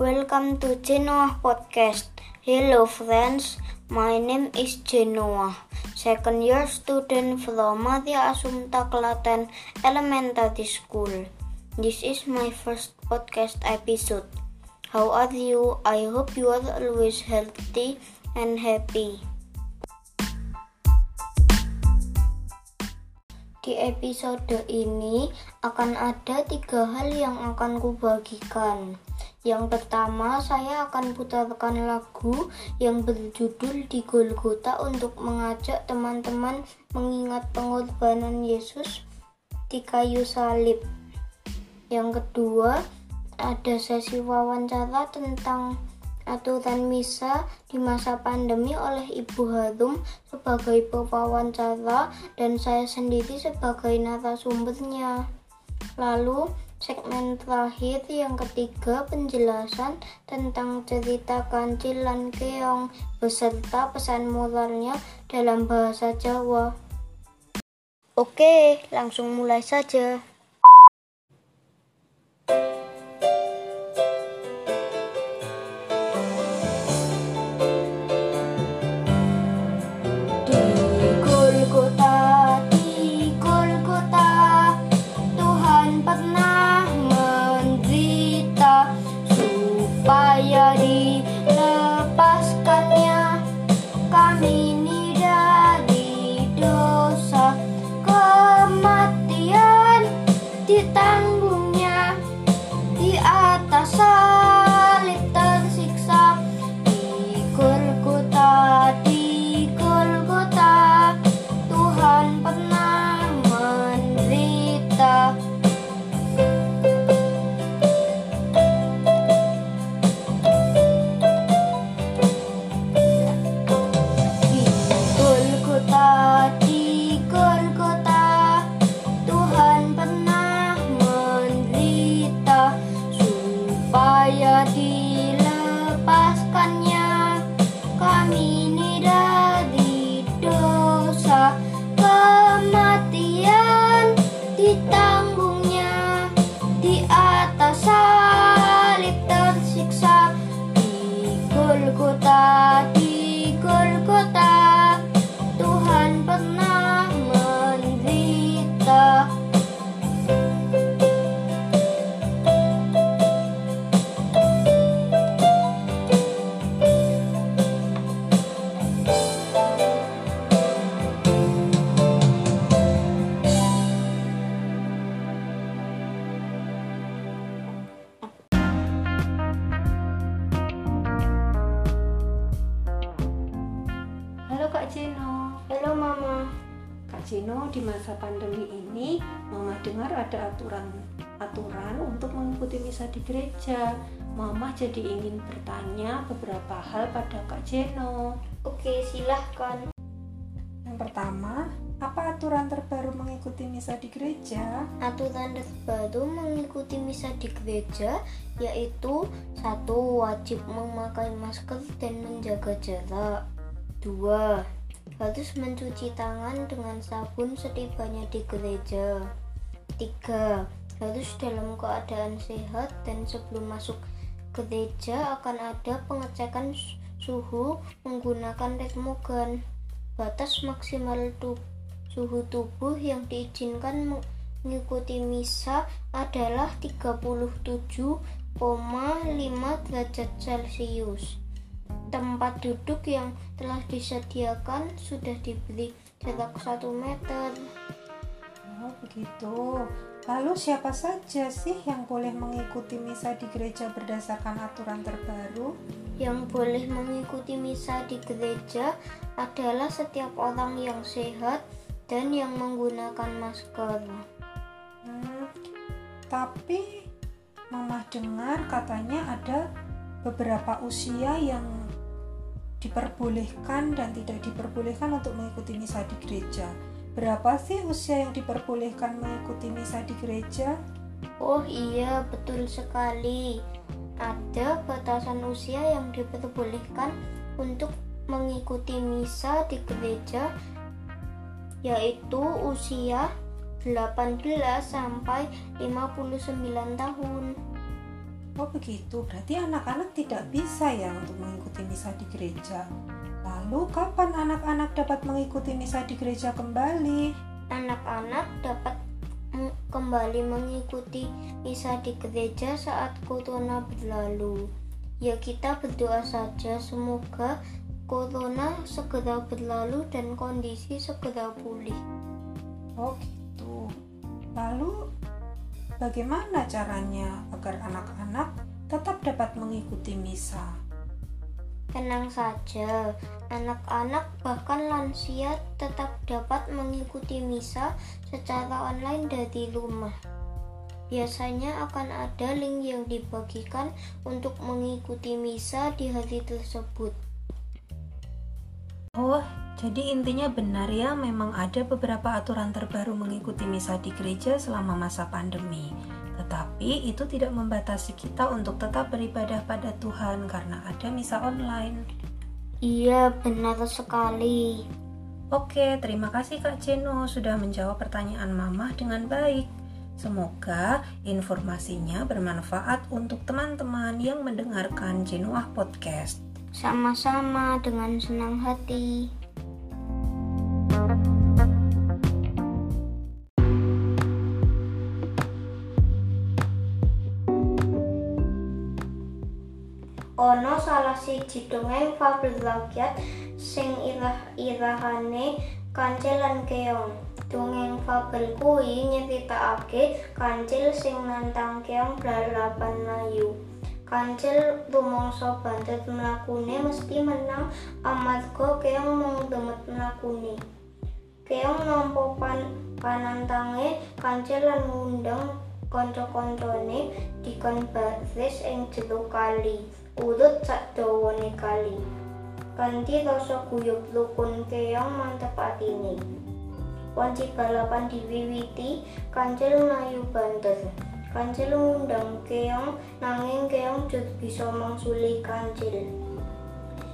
Welcome to Genoa Podcast. Hello friends, my name is Genoa, second year student from Maria Assumpta Klaten Elementary School. This is my first podcast episode. How are you? I hope you are always healthy and happy. Di episode ini akan ada tiga hal yang akan kubagikan. Yang pertama, saya akan putarkan lagu yang berjudul Di Golgota untuk mengajak teman-teman mengingat pengorbanan Yesus di kayu salib. Yang kedua, ada sesi wawancara tentang aturan misa di masa pandemi oleh Ibu Harum sebagai pewawancara dan saya sendiri sebagai narasumbernya. Lalu segmen terakhir yang ketiga penjelasan tentang cerita kancil lan keong beserta pesan moralnya dalam bahasa Jawa. Oke, langsung mulai saja. puasa Halo Mama. Kak Cino, di masa pandemi ini, Mama dengar ada aturan aturan untuk mengikuti misa di gereja. Mama jadi ingin bertanya beberapa hal pada Kak Cino. Oke, silahkan. Yang pertama, apa aturan terbaru mengikuti misa di gereja? Aturan terbaru mengikuti misa di gereja yaitu satu wajib memakai masker dan menjaga jarak. Dua, harus mencuci tangan dengan sabun setibanya di gereja. 3. Harus dalam keadaan sehat dan sebelum masuk gereja akan ada pengecekan suhu menggunakan termogan. Batas maksimal tu suhu tubuh yang diizinkan mengikuti misa adalah 37,5 derajat Celcius tempat duduk yang telah disediakan sudah diberi jarak 1 meter. Oh, begitu. Lalu siapa saja sih yang boleh mengikuti misa di gereja berdasarkan aturan terbaru? Yang boleh mengikuti misa di gereja adalah setiap orang yang sehat dan yang menggunakan masker. Hmm, tapi Mama dengar katanya ada beberapa usia yang diperbolehkan dan tidak diperbolehkan untuk mengikuti misa di gereja. Berapa sih usia yang diperbolehkan mengikuti misa di gereja? Oh iya, betul sekali. Ada batasan usia yang diperbolehkan untuk mengikuti misa di gereja yaitu usia 18 sampai 59 tahun. Oh begitu, berarti anak-anak tidak bisa ya untuk mengikuti misa di gereja. Lalu kapan anak-anak dapat mengikuti misa di gereja kembali? Anak-anak dapat kembali mengikuti misa di gereja saat corona berlalu. Ya kita berdoa saja semoga corona segera berlalu dan kondisi segera pulih. Oh gitu. Lalu bagaimana caranya agar anak-anak tetap dapat mengikuti misa? Tenang saja, anak-anak bahkan lansia tetap dapat mengikuti misa secara online dari rumah. Biasanya akan ada link yang dibagikan untuk mengikuti misa di hari tersebut. Oh, jadi intinya benar ya, memang ada beberapa aturan terbaru mengikuti misa di gereja selama masa pandemi. Tetapi itu tidak membatasi kita untuk tetap beribadah pada Tuhan karena ada misa online. Iya, benar sekali. Oke, terima kasih Kak Jeno sudah menjawab pertanyaan Mama dengan baik. Semoga informasinya bermanfaat untuk teman-teman yang mendengarkan Jenuah Podcast. Sama-sama dengan senang hati. Ono salah siji dongeng fabel rakyat sing irah-irahane kancil lan keong. Dongeng fabel kuwi nyeritakake kancil sing nantang keong balapan layu. Kancil rumangsa bantet mlakune mesti menang amarga keong mung demet mlakune. Keong nampa pan panantange kancil lan ngundang kanca-kancane dikon baris ing jero kali. urut sak dawane kali. Kanthi rasa guyub lukun keong mantep atine. Wanci balapan diwiwiti, kancil mlayu banter. Kancil ngundang keong nanging keong jut bisa mangsuli kancil.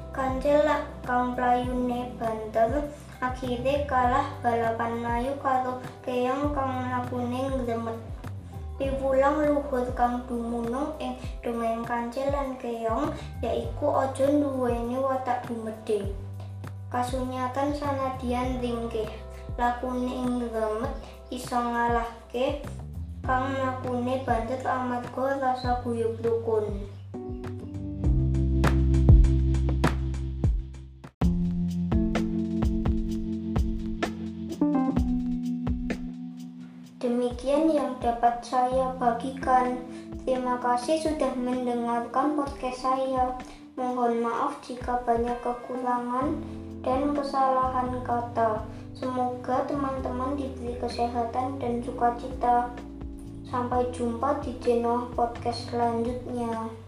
Kancil lak kang playune banter akhirnya kalah balapan mlayu karo keong kang lakune ngremet Piwulang luhur kang dumunung ing dongeng kancil lan keong yaiku aja nduweni watak gumedhe. Kasunyatan sanadyan ringkih, lakune ing remet iso ngalahke kang lakune bandet amarga rasa guyub rukun. Demikian yang dapat saya bagikan. Terima kasih sudah mendengarkan podcast saya. Mohon maaf jika banyak kekurangan dan kesalahan kata. Semoga teman-teman diberi kesehatan dan sukacita. Sampai jumpa di channel podcast selanjutnya.